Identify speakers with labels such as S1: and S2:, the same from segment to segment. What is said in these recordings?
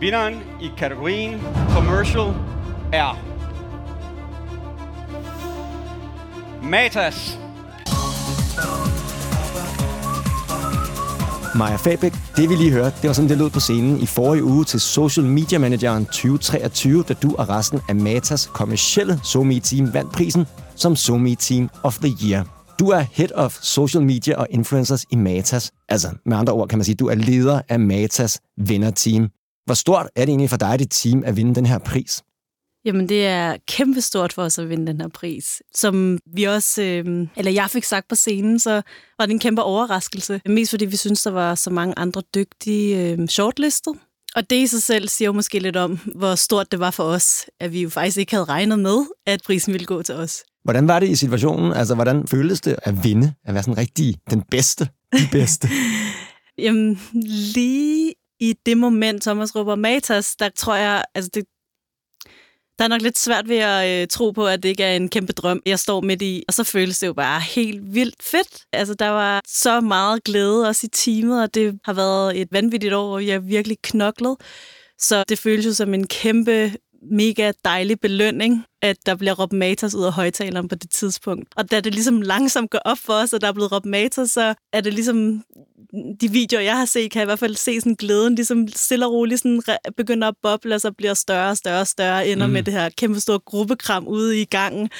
S1: Vinderen i kategorien Commercial er... Matas.
S2: Maja Fabæk, det vi lige hørte, det var sådan, det lød på scenen i forrige uge til Social Media Manageren 2023, da du og resten af Matas kommercielle SoMe Team vandt prisen som SoMe Team of the Year. Du er Head of Social Media og Influencers i Matas. Altså, med andre ord kan man sige, du er leder af Matas vinderteam. Hvor stort er det egentlig for dig, dit team, at vinde den her pris?
S3: Jamen, det er kæmpestort for os at vinde den her pris. Som vi også, øh, eller jeg fik sagt på scenen, så var det en kæmpe overraskelse. Mest fordi vi synes, der var så mange andre dygtige øh, shortlistet. Og det i sig selv siger jo måske lidt om, hvor stort det var for os, at vi jo faktisk ikke havde regnet med, at prisen ville gå til os.
S2: Hvordan var det i situationen? Altså, hvordan føltes det at vinde? At være sådan rigtig den bedste? De bedste?
S3: Jamen, lige i det moment, Thomas råber Matas, der tror jeg, altså det, der er nok lidt svært ved at øh, tro på, at det ikke er en kæmpe drøm, jeg står midt i. Og så føles det jo bare helt vildt fedt. Altså, der var så meget glæde også i teamet, og det har været et vanvittigt år, og jeg virkelig knoklet. Så det føles jo som en kæmpe mega dejlig belønning, at der bliver råbt Matas ud af højtaleren på det tidspunkt. Og da det ligesom langsomt går op for os, at der er blevet råbt Matas, så er det ligesom de videoer, jeg har set, kan jeg i hvert fald se sådan glæden ligesom stille og roligt sådan begynder at boble, og så bliver større og større og større, ender mm. med det her kæmpe store gruppekram ude i gangen,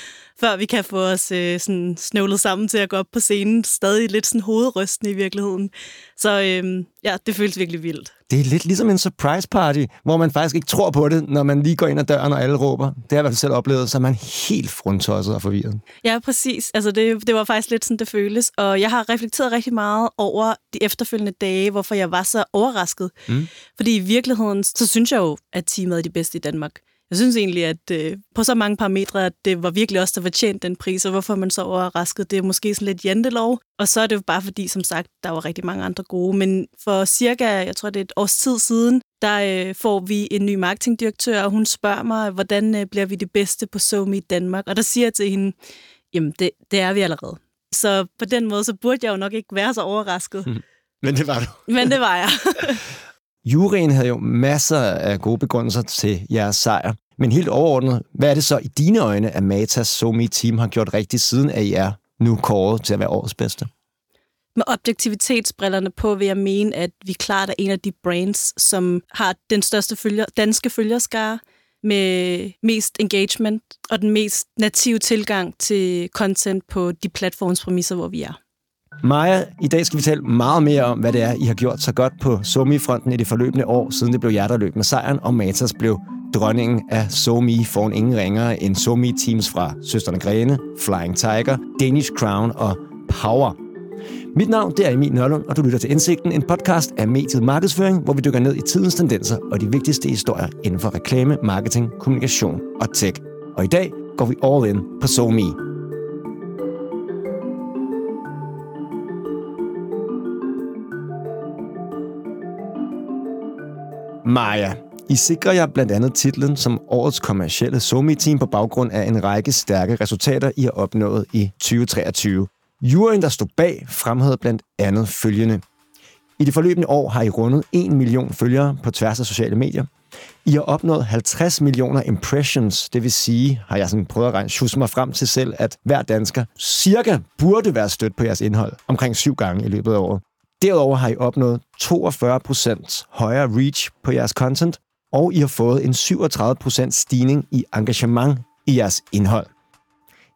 S3: før vi kan få os øh, sådan snøvlet sammen til at gå op på scenen. Stadig lidt sådan hovedrystende i virkeligheden. Så øh, ja, det føles virkelig vildt.
S2: Det er lidt ligesom en surprise party, hvor man faktisk ikke tror på det, når man lige går ind ad døren, og alle råber. Det har jeg i hvert fald selv oplevet, så er man helt fruntosset og forvirret.
S3: Ja, præcis. Altså det, det var faktisk lidt sådan, det føles. Og jeg har reflekteret rigtig meget over de efterfølgende dage, hvorfor jeg var så overrasket. Mm. Fordi i virkeligheden, så synes jeg jo, at teamet er de bedste i Danmark. Jeg synes egentlig, at øh, på så mange parametre, at det var virkelig også der var tjent den pris, og hvorfor man så overrasket, det er måske sådan lidt jantelov. Og så er det jo bare fordi, som sagt, der var rigtig mange andre gode. Men for cirka, jeg tror det er et års tid siden, der øh, får vi en ny marketingdirektør, og hun spørger mig, hvordan øh, bliver vi det bedste på SoMe i Danmark? Og der siger jeg til hende, jamen det, det er vi allerede. Så på den måde, så burde jeg jo nok ikke være så overrasket. Mm.
S2: Men det var du.
S3: Men det var jeg.
S2: Juryen havde jo masser af gode begrundelser til jeres sejr. Men helt overordnet, hvad er det så i dine øjne, at Matas Somi Team har gjort rigtigt, siden at I er nu kåret til at være årets bedste?
S3: Med objektivitetsbrillerne på vil jeg mene, at vi klart er en af de brands, som har den største følger, danske følgerskare med mest engagement og den mest native tilgang til content på de platformspræmisser, hvor vi er.
S2: Maja, i dag skal vi tale meget mere om, hvad det er, I har gjort så godt på Somi-fronten i det forløbende år, siden det blev jer, der løb med sejren, og Matas blev dronningen af Somi foran ingen ringere end Somi-teams fra Søsterne Grene, Flying Tiger, Danish Crown og Power. Mit navn det er Emil Nørlund, og du lytter til Indsigten, en podcast af mediet Markedsføring, hvor vi dykker ned i tidens tendenser og de vigtigste historier inden for reklame, marketing, kommunikation og tech. Og i dag går vi all in på SoMe. Maja, I sikrer jer blandt andet titlen som årets kommercielle Somi-team på baggrund af en række stærke resultater, I har opnået i 2023. Juryen, der stod bag, fremhævede blandt andet følgende. I det forløbende år har I rundet 1 million følgere på tværs af sociale medier. I har opnået 50 millioner impressions, det vil sige, har jeg sådan prøvet at regne mig frem til selv, at hver dansker cirka burde være stødt på jeres indhold omkring syv gange i løbet af året. Derudover har I opnået 42% højere reach på jeres content, og I har fået en 37% stigning i engagement i jeres indhold.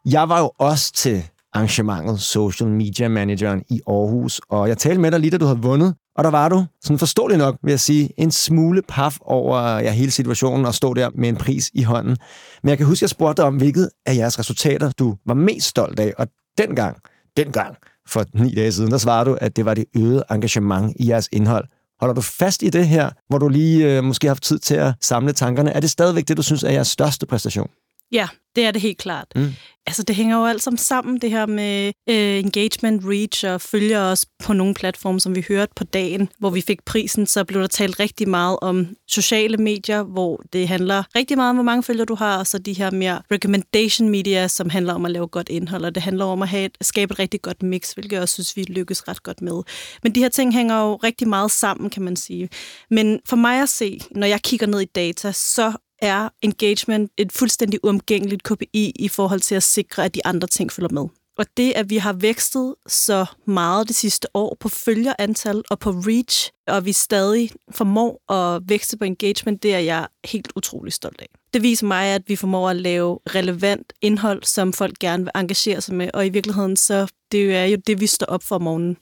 S2: Jeg var jo også til arrangementet Social Media Manageren i Aarhus, og jeg talte med dig lige, da du havde vundet, og der var du, sådan forståelig nok, vil jeg sige, en smule paf over ja, hele situationen og stå der med en pris i hånden. Men jeg kan huske, at jeg spurgte dig om, hvilket af jeres resultater, du var mest stolt af, og dengang, dengang, for ni dage siden, der svarede du, at det var det øgede engagement i jeres indhold. Holder du fast i det her, hvor du lige øh, måske har haft tid til at samle tankerne? Er det stadigvæk det, du synes er jeres største præstation?
S3: Ja, det er det helt klart. Mm. Altså, det hænger jo alt sammen sammen, det her med øh, engagement, reach og følger os på nogle platforme, som vi hørte på dagen, hvor vi fik prisen, så blev der talt rigtig meget om sociale medier, hvor det handler rigtig meget om, hvor mange følger du har, og så de her mere recommendation media, som handler om at lave godt indhold, og det handler om at have et, skabe et rigtig godt mix, hvilket jeg også synes, vi lykkes ret godt med. Men de her ting hænger jo rigtig meget sammen, kan man sige. Men for mig at se, når jeg kigger ned i data, så er engagement et fuldstændig uomgængeligt KPI i forhold til at sikre, at de andre ting følger med. Og det, at vi har vækstet så meget det sidste år på følgerantal og på reach, og vi stadig formår at vækste på engagement, det er jeg helt utrolig stolt af. Det viser mig, at vi formår at lave relevant indhold, som folk gerne vil engagere sig med, og i virkeligheden så det er jo det, vi står op for om morgenen.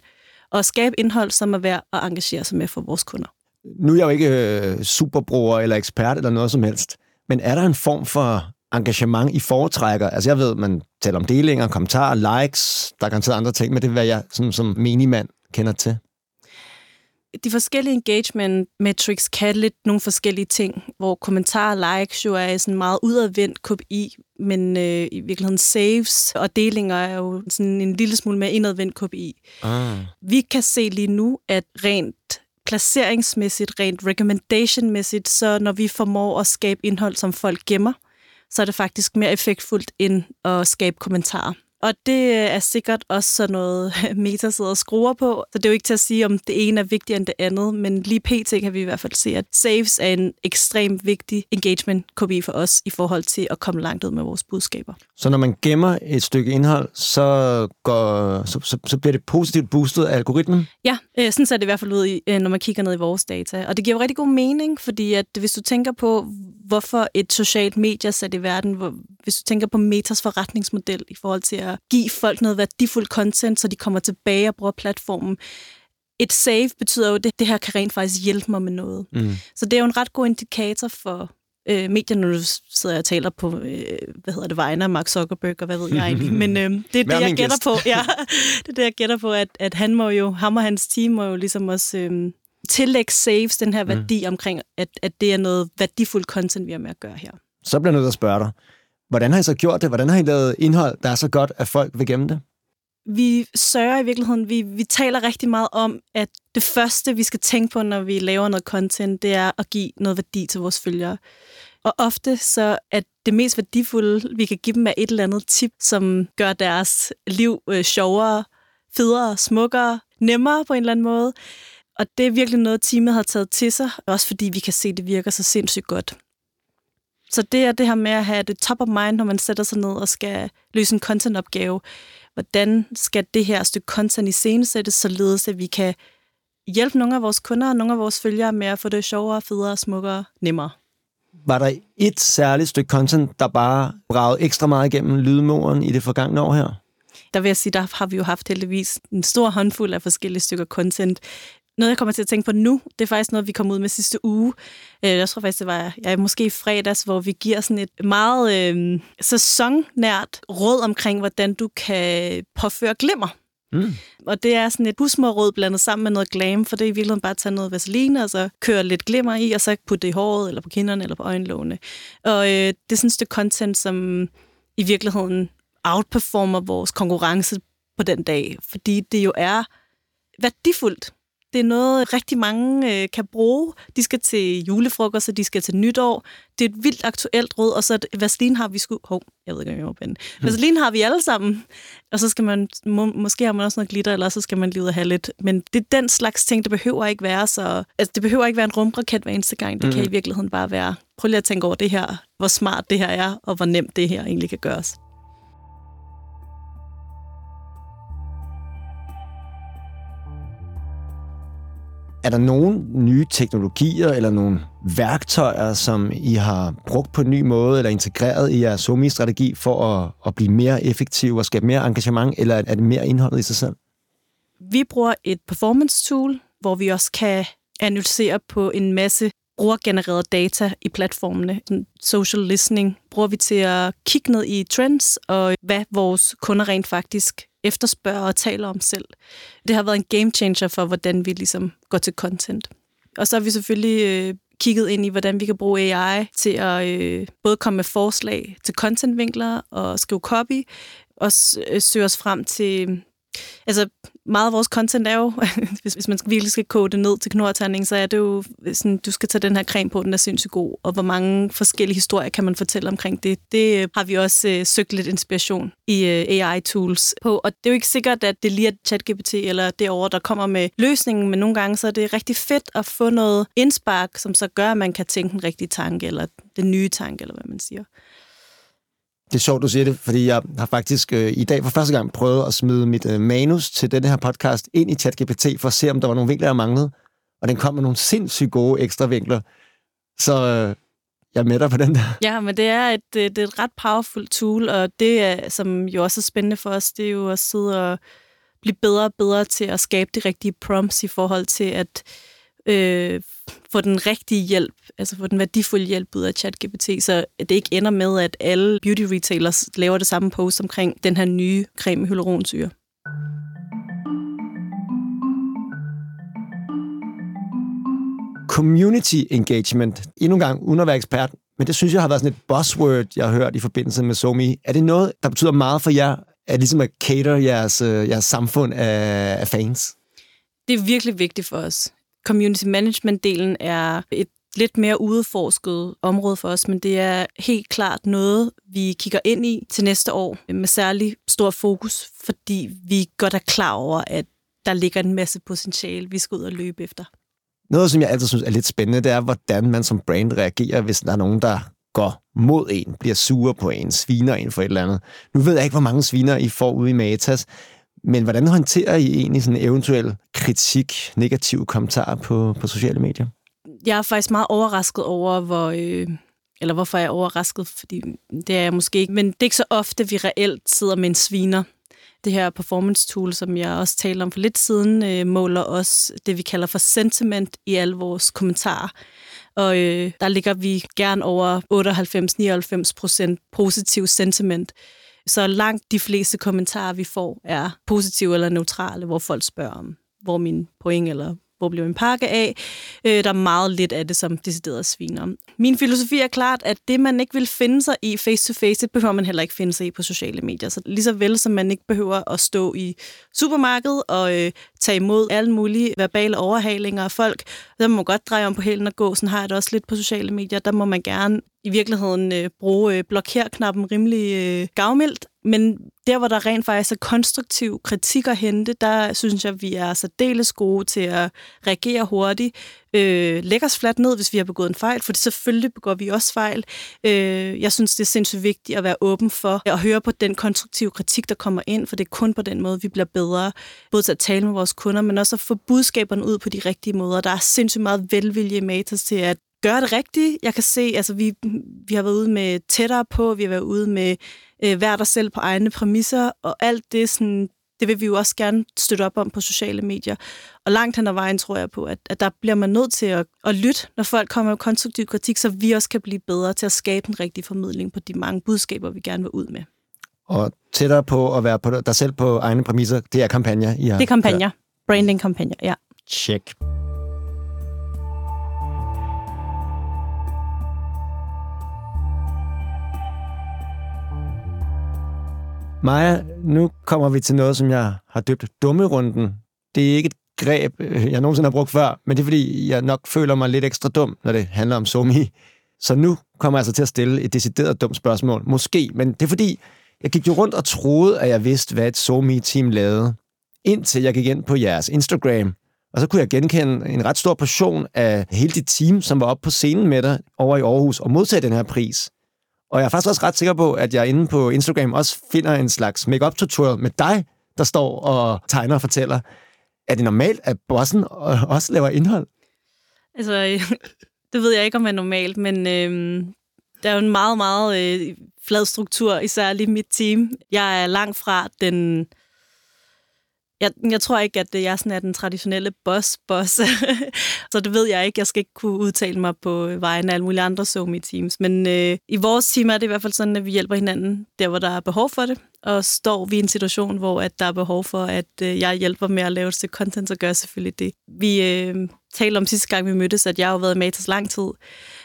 S3: Og skabe indhold, som er værd at engagere sig med for vores kunder.
S2: Nu er jeg jo ikke øh, superbruger eller ekspert eller noget som helst, men er der en form for engagement i foretrækker? Altså jeg ved, man taler om delinger, kommentarer, likes, der kan tage andre ting, men det er, hvad jeg som, som menigmand kender til.
S3: De forskellige engagement metrics kan lidt nogle forskellige ting, hvor kommentarer likes jo er sådan meget udadvendt KPI, men øh, i virkeligheden saves og delinger er jo sådan en lille smule mere indadvendt KPI. Ah. Vi kan se lige nu, at rent placeringsmæssigt, rent recommendationmæssigt, så når vi formår at skabe indhold, som folk gemmer, så er det faktisk mere effektfuldt end at skabe kommentarer. Og det er sikkert også sådan noget, Meta sidder og skruer på. Så det er jo ikke til at sige, om det ene er vigtigere end det andet, men lige pt. kan vi i hvert fald se, at saves er en ekstremt vigtig engagement KPI for os i forhold til at komme langt ud med vores budskaber.
S2: Så når man gemmer et stykke indhold, så, går, så, så, så bliver det positivt boostet af algoritmen?
S3: Ja, øh, sådan ser det i hvert fald ud, i, øh, når man kigger ned i vores data. Og det giver jo rigtig god mening, fordi at hvis du tænker på, hvorfor et socialt medie er sat i verden, hvor, hvis du tænker på Metas forretningsmodel i forhold til at give folk noget værdifuldt content, så de kommer tilbage og bruger platformen. Et save betyder jo, at det, det her kan rent faktisk hjælpe mig med noget. Mm. Så det er jo en ret god indikator for øh, medierne, når du sidder og taler på, øh, hvad hedder det, af Mark Zuckerberg, og hvad ved jeg egentlig. Men øh, det er det, jeg gætter på. Ja, det er det, jeg gætter på, at, at han må jo, ham og hans team må jo ligesom også øh, tillægge saves den her mm. værdi mm. omkring, at, at det er noget værdifuldt content, vi har med at gøre her.
S2: Så bliver jeg nødt til at spørge dig. Hvordan har I så gjort det? Hvordan har I lavet indhold, der er så godt, at folk vil gemme det?
S3: Vi sørger i virkeligheden, vi, vi taler rigtig meget om, at det første, vi skal tænke på, når vi laver noget content, det er at give noget værdi til vores følgere. Og ofte så at det mest værdifulde, vi kan give dem, er et eller andet tip, som gør deres liv øh, sjovere, federe, smukkere, nemmere på en eller anden måde. Og det er virkelig noget, teamet har taget til sig, også fordi vi kan se, at det virker så sindssygt godt. Så det er det her med at have det top of mind, når man sætter sig ned og skal løse en contentopgave. Hvordan skal det her stykke content i scenesættes, således at vi kan hjælpe nogle af vores kunder og nogle af vores følgere med at få det sjovere, federe, smukkere, nemmere.
S2: Var der et særligt stykke content, der bare bragede ekstra meget igennem lydmuren i det forgangne år her?
S3: Der vil jeg sige, der har vi jo haft heldigvis en stor håndfuld af forskellige stykker content. Noget, jeg kommer til at tænke på nu, det er faktisk noget, vi kom ud med sidste uge. Øh, jeg tror faktisk, det var ja, måske i fredags, hvor vi giver sådan et meget øh, sæsonnært råd omkring, hvordan du kan påføre glimmer. Mm. Og det er sådan et husmorråd blandet sammen med noget glam, for det er i virkeligheden bare at tage noget vaseline, og så køre lidt glimmer i, og så putte det i håret, eller på kinderne, eller på øjenlågene. Og øh, det er sådan et stykke content, som i virkeligheden outperformer vores konkurrence på den dag, fordi det jo er værdifuldt det er noget, rigtig mange øh, kan bruge. De skal til julefrokost, og de skal til nytår. Det er et vildt aktuelt råd, og så Vaseline har vi sgu... Hov, jeg ved ikke, om jeg var hmm. Vaseline har vi alle sammen. Og så skal man... Må, måske har man også noget glitter, eller så skal man lige ud og have lidt. Men det er den slags ting, det behøver ikke være så... Altså, det behøver ikke være en rumraket hver eneste gang. Det mm. kan hmm. i virkeligheden bare være... Prøv lige at tænke over det her. Hvor smart det her er, og hvor nemt det her egentlig kan gøres.
S2: Er der nogle nye teknologier eller nogle værktøjer, som I har brugt på en ny måde eller integreret i jeres SOMI-strategi for at, at blive mere effektiv og skabe mere engagement, eller er det mere indholdet i sig selv?
S3: Vi bruger et performance-tool, hvor vi også kan analysere på en masse brugergenereret data i platformene. Social listening bruger vi til at kigge ned i trends og hvad vores kunder rent faktisk efterspørger og taler om selv. Det har været en game changer for, hvordan vi ligesom går til content. Og så har vi selvfølgelig øh, kigget ind i, hvordan vi kan bruge AI til at øh, både komme med forslag til contentvinkler og skrive copy, og øh, søge os frem til Altså, meget af vores content er jo, hvis, hvis man virkelig skal kode det ned til knorterning, så er det jo sådan, du skal tage den her creme på, den er sindssygt god, og hvor mange forskellige historier kan man fortælle omkring det. Det øh, har vi også øh, søgt lidt inspiration i øh, AI-tools på, og det er jo ikke sikkert, at det lige er ChatGPT eller derovre, der kommer med løsningen, men nogle gange så er det rigtig fedt at få noget indspark, som så gør, at man kan tænke en rigtig tanke, eller den nye tanke, eller hvad man siger.
S2: Det er sjovt, du siger det, fordi jeg har faktisk øh, i dag for første gang prøvet at smide mit øh, manus til denne her podcast ind i ChatGPT for at se, om der var nogle vinkler, jeg manglede. Og den kom med nogle sindssygt gode ekstra vinkler. Så øh, jeg er med dig på den der.
S3: Ja, men det er et, øh, det er et ret powerful tool, og det, er, som jo også er spændende for os, det er jo at sidde og blive bedre og bedre til at skabe de rigtige prompts i forhold til at øh, få den rigtige hjælp, altså få den værdifulde hjælp ud af ChatGPT, så det ikke ender med, at alle beauty retailers laver det samme post omkring den her nye creme med hyaluronsyre.
S2: Community engagement. Endnu en gang, uden at være ekspert, men det synes jeg har været sådan et buzzword, jeg har hørt i forbindelse med SoMe. Er det noget, der betyder meget for jer, at ligesom at cater jeres, øh, jeres samfund af, af fans?
S3: Det er virkelig vigtigt for os community management-delen er et lidt mere udforsket område for os, men det er helt klart noget, vi kigger ind i til næste år med særlig stor fokus, fordi vi godt er klar over, at der ligger en masse potentiale, vi skal ud og løbe efter.
S2: Noget, som jeg altid synes er lidt spændende, det er, hvordan man som brand reagerer, hvis der er nogen, der går mod en, bliver sure på en, sviner en for et eller andet. Nu ved jeg ikke, hvor mange sviner I får ude i Matas, men hvordan håndterer I egentlig sådan eventuel kritik, negative kommentarer på, på sociale medier?
S3: Jeg er faktisk meget overrasket over, hvor... Øh eller hvorfor er jeg overrasket, fordi det er jeg måske ikke. Men det er ikke så ofte, vi reelt sidder med en sviner. Det her performance tool, som jeg også talte om for lidt siden, øh, måler også det, vi kalder for sentiment i alle vores kommentarer. Og øh, der ligger vi gerne over 98-99 procent positiv sentiment. Så langt de fleste kommentarer, vi får, er positive eller neutrale, hvor folk spørger om, hvor min point eller hvor bliver min pakke af. Øh, der er meget lidt af det, som decideret sviner. om. Min filosofi er klart, at det, man ikke vil finde sig i face-to-face, det behøver man heller ikke finde sig i på sociale medier. Så lige så vel som man ikke behøver at stå i supermarkedet og øh, tage imod alle mulige verbale overhalinger af folk, der må man godt dreje om på hælen og gå. Sådan har jeg det også lidt på sociale medier. Der må man gerne i virkeligheden øh, bruge øh, blokér-knappen rimelig øh, gavmildt, men der, hvor der rent faktisk er konstruktiv kritik at hente, der synes jeg, vi er særdeles gode til at reagere hurtigt. Øh, lægge os fladt ned, hvis vi har begået en fejl, for det selvfølgelig begår vi også fejl. Øh, jeg synes, det er sindssygt vigtigt at være åben for at høre på den konstruktive kritik, der kommer ind, for det er kun på den måde, vi bliver bedre. Både til at tale med vores kunder, men også at få budskaberne ud på de rigtige måder. Der er sindssygt meget velvilje i Matas til at gøre det rigtigt. Jeg kan se, altså vi, vi har været ude med tættere på, vi har været ude med øh, hver der selv på egne præmisser, og alt det, sådan, det vil vi jo også gerne støtte op om på sociale medier. Og langt hen ad vejen tror jeg på, at, at der bliver man nødt til at, at lytte, når folk kommer med konstruktiv kritik, så vi også kan blive bedre til at skabe en rigtig formidling på de mange budskaber, vi gerne vil ud med.
S2: Og tættere på at være på dig selv på egne præmisser, det er kampagner, I har
S3: Det er kampagner. Branding-kampagner, ja.
S2: Check. Maja, nu kommer vi til noget, som jeg har døbt dummerunden. Det er ikke et greb, øh, jeg nogensinde har brugt før, men det er fordi, jeg nok føler mig lidt ekstra dum, når det handler om somi. Så nu kommer jeg altså til at stille et decideret dumt spørgsmål. Måske, men det er fordi, jeg gik jo rundt og troede, at jeg vidste, hvad et somi-team lavede, indtil jeg gik ind på jeres Instagram. Og så kunne jeg genkende en ret stor portion af hele dit team, som var oppe på scenen med dig over i Aarhus og modtage den her pris. Og jeg er faktisk også ret sikker på, at jeg inde på Instagram også finder en slags make-up tutorial med dig, der står og tegner og fortæller. Er det normalt, at bossen øh, også laver indhold?
S3: Altså, øh, det ved jeg ikke, om det er normalt, men øh, der er jo en meget, meget øh, flad struktur, især lige mit team. Jeg er langt fra den jeg, jeg tror ikke, at jeg sådan er den traditionelle boss-boss, så det ved jeg ikke. Jeg skal ikke kunne udtale mig på øh, vegne af alle mulige andre somi teams Men øh, i vores team er det i hvert fald sådan, at vi hjælper hinanden der, hvor der er behov for det. Og står vi i en situation, hvor at der er behov for, at øh, jeg hjælper med at lave et content, så gør jeg selvfølgelig det. Vi øh, talte om sidste gang, vi mødtes, at jeg har jo været i Matas lang tid.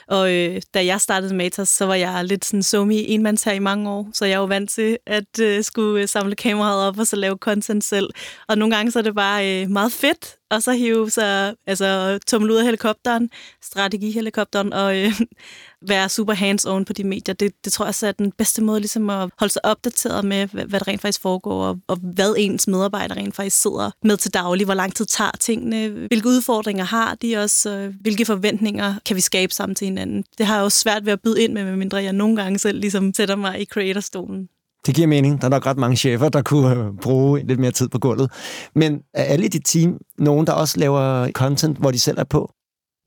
S3: Og øh, da jeg startede Matas, så var jeg lidt sådan somi enmands her i mange år, så jeg er jo vant til at øh, skulle øh, samle kameraet op og så lave content selv. Og nogle gange så er det bare øh, meget fedt og så hive sig, altså tumle ud af helikopteren, strategihelikopteren, og øh, være super hands-on på de medier. Det, det tror jeg så er den bedste måde ligesom at holde sig opdateret med, hvad, hvad der rent faktisk foregår, og, og hvad ens medarbejdere rent faktisk sidder med til daglig, hvor lang tid tager tingene, hvilke udfordringer har de også, øh, hvilke forventninger kan vi skabe sammen til hinanden. Det har jeg også svært ved at byde ind med, medmindre jeg nogle gange selv ligesom sætter mig i creatorstolen.
S2: Det giver mening. Der er nok ret mange chefer, der kunne øh, bruge lidt mere tid på gulvet. Men er alle i dit team nogen, der også laver content, hvor de selv er på?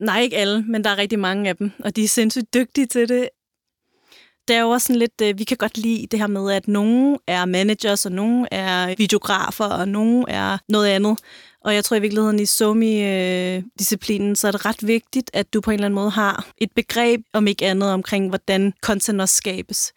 S3: Nej, ikke alle, men der er rigtig mange af dem, og de er sindssygt dygtige til det. Det er jo også sådan lidt, øh, vi kan godt lide det her med, at nogen er managers, og nogen er videografer, og nogen er noget andet. Og jeg tror i virkeligheden i SOMI-disciplinen, øh, så er det ret vigtigt, at du på en eller anden måde har et begreb, om ikke andet, omkring hvordan content også skabes.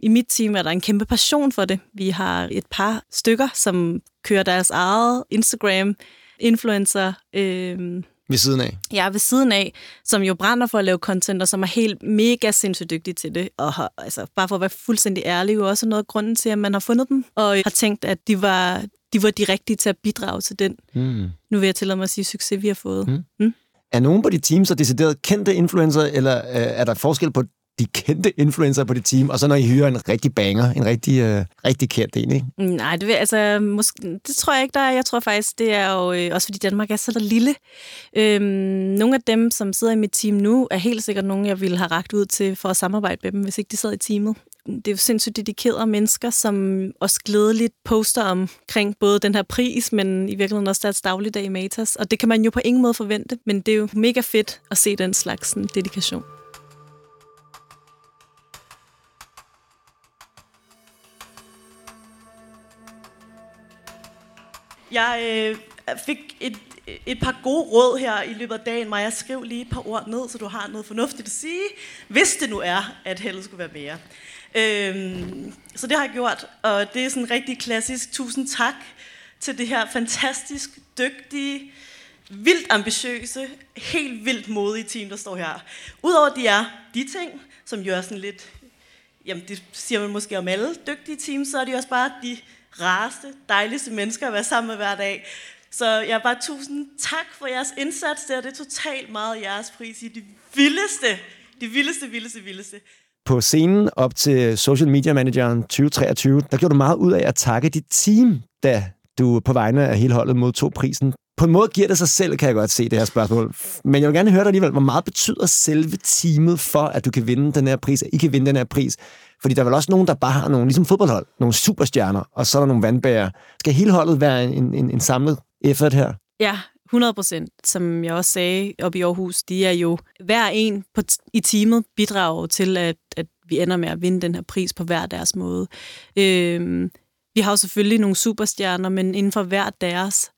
S3: I mit team er der en kæmpe passion for det. Vi har et par stykker, som kører deres eget Instagram, influencer, øh,
S2: ved siden af?
S3: Ja, ved siden af, som jo brænder for at lave content, og som er helt mega sindssygt dygtige til det. Og har, altså, bare for at være fuldstændig ærlig, jo også noget af grunden til, at man har fundet dem, og har tænkt, at de var, de var de rigtige til at bidrage til den. Mm. Nu vil jeg tillade mig at sige, succes, vi har fået. Mm. Mm.
S2: Er nogen på dit team så decideret kendte influencer, eller øh, er der forskel på de kendte influencer på det team, og så når I hyrer en rigtig banger, en rigtig, øh, rigtig kendt en, ikke?
S3: Mm, nej, det, vil, altså, måske, det tror jeg ikke, der er. Jeg tror faktisk, det er jo, øh, også fordi Danmark er så der lille. Øhm, nogle af dem, som sidder i mit team nu, er helt sikkert nogen, jeg ville have ragt ud til for at samarbejde med dem, hvis ikke de sad i teamet. Det er jo sindssygt dedikerede mennesker, som også glædeligt poster omkring både den her pris, men i virkeligheden også deres dagligdag i Matas. Og det kan man jo på ingen måde forvente, men det er jo mega fedt at se den slags sådan, dedikation.
S4: Jeg øh, fik et, et par gode råd her i løbet af dagen. Maja, skriv lige et par ord ned, så du har noget fornuftigt at sige, hvis det nu er, at heldet skulle være mere. Øhm, så det har jeg gjort, og det er sådan rigtig klassisk. Tusind tak til det her fantastisk dygtige, vildt ambitiøse, helt vildt modige team, der står her. Udover de er de ting, som gør sådan lidt, jamen det siger man måske om alle dygtige teams, så er de også bare de rareste, dejligste mennesker at være sammen med hver dag. Så jeg er bare tusind tak for jeres indsats der. Det er totalt meget jeres pris i det vildeste, det vildeste, vildeste, vildeste.
S2: På scenen op til Social Media Manageren 2023, der gjorde du meget ud af at takke dit team, da du på vegne af hele holdet modtog prisen. På en måde giver det sig selv, kan jeg godt se det her spørgsmål. Men jeg vil gerne høre dig alligevel, hvor meget betyder selve teamet for, at du kan vinde den her pris, at I kan vinde den her pris? Fordi der er vel også nogen, der bare har nogle, ligesom fodboldhold, nogle superstjerner, og så er der nogle vandbærer. Skal hele holdet være en, en, en samlet effort her?
S3: Ja, 100 procent. Som jeg også sagde op i Aarhus, de er jo hver en på i teamet bidrager til, at, at vi ender med at vinde den her pris på hver deres måde. Øhm, vi har jo selvfølgelig nogle superstjerner, men inden for hver deres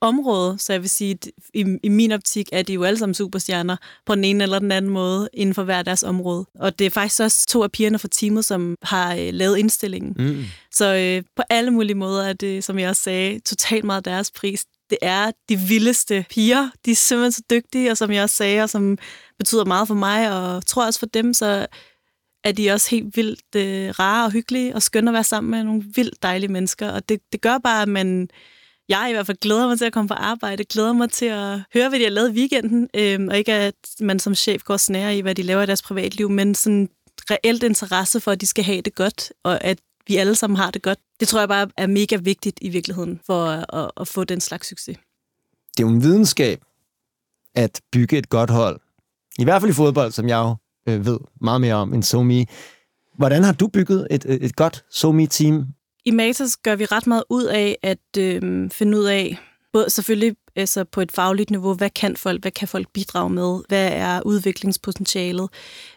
S3: område, så jeg vil sige, at i, i min optik er de jo alle sammen superstjerner på den ene eller den anden måde inden for hver deres område. Og det er faktisk også to af pigerne fra teamet, som har øh, lavet indstillingen. Mm. Så øh, på alle mulige måder er det, som jeg også sagde, totalt meget deres pris. Det er de vildeste piger. De er simpelthen så dygtige, og som jeg også sagde, og som betyder meget for mig, og tror også for dem, så er de også helt vildt øh, rare og hyggelige, og skønne at være sammen med nogle vildt dejlige mennesker. Og det, det gør bare, at man jeg i hvert fald glæder mig til at komme på arbejde, glæder mig til at høre, hvad de har lavet i weekenden, øhm, og ikke at man som chef går snære i, hvad de laver i deres privatliv, men sådan reelt interesse for, at de skal have det godt, og at vi alle sammen har det godt. Det tror jeg bare er mega vigtigt i virkeligheden for at, at, at få den slags succes.
S2: Det er jo en videnskab at bygge et godt hold. I hvert fald i fodbold, som jeg jo øh, ved meget mere om end SoMe. Hvordan har du bygget et, et godt SoMe-team?
S3: I Matas gør vi ret meget ud af at øh, finde ud af, både selvfølgelig altså på et fagligt niveau, hvad kan folk, hvad kan folk bidrage med, hvad er udviklingspotentialet.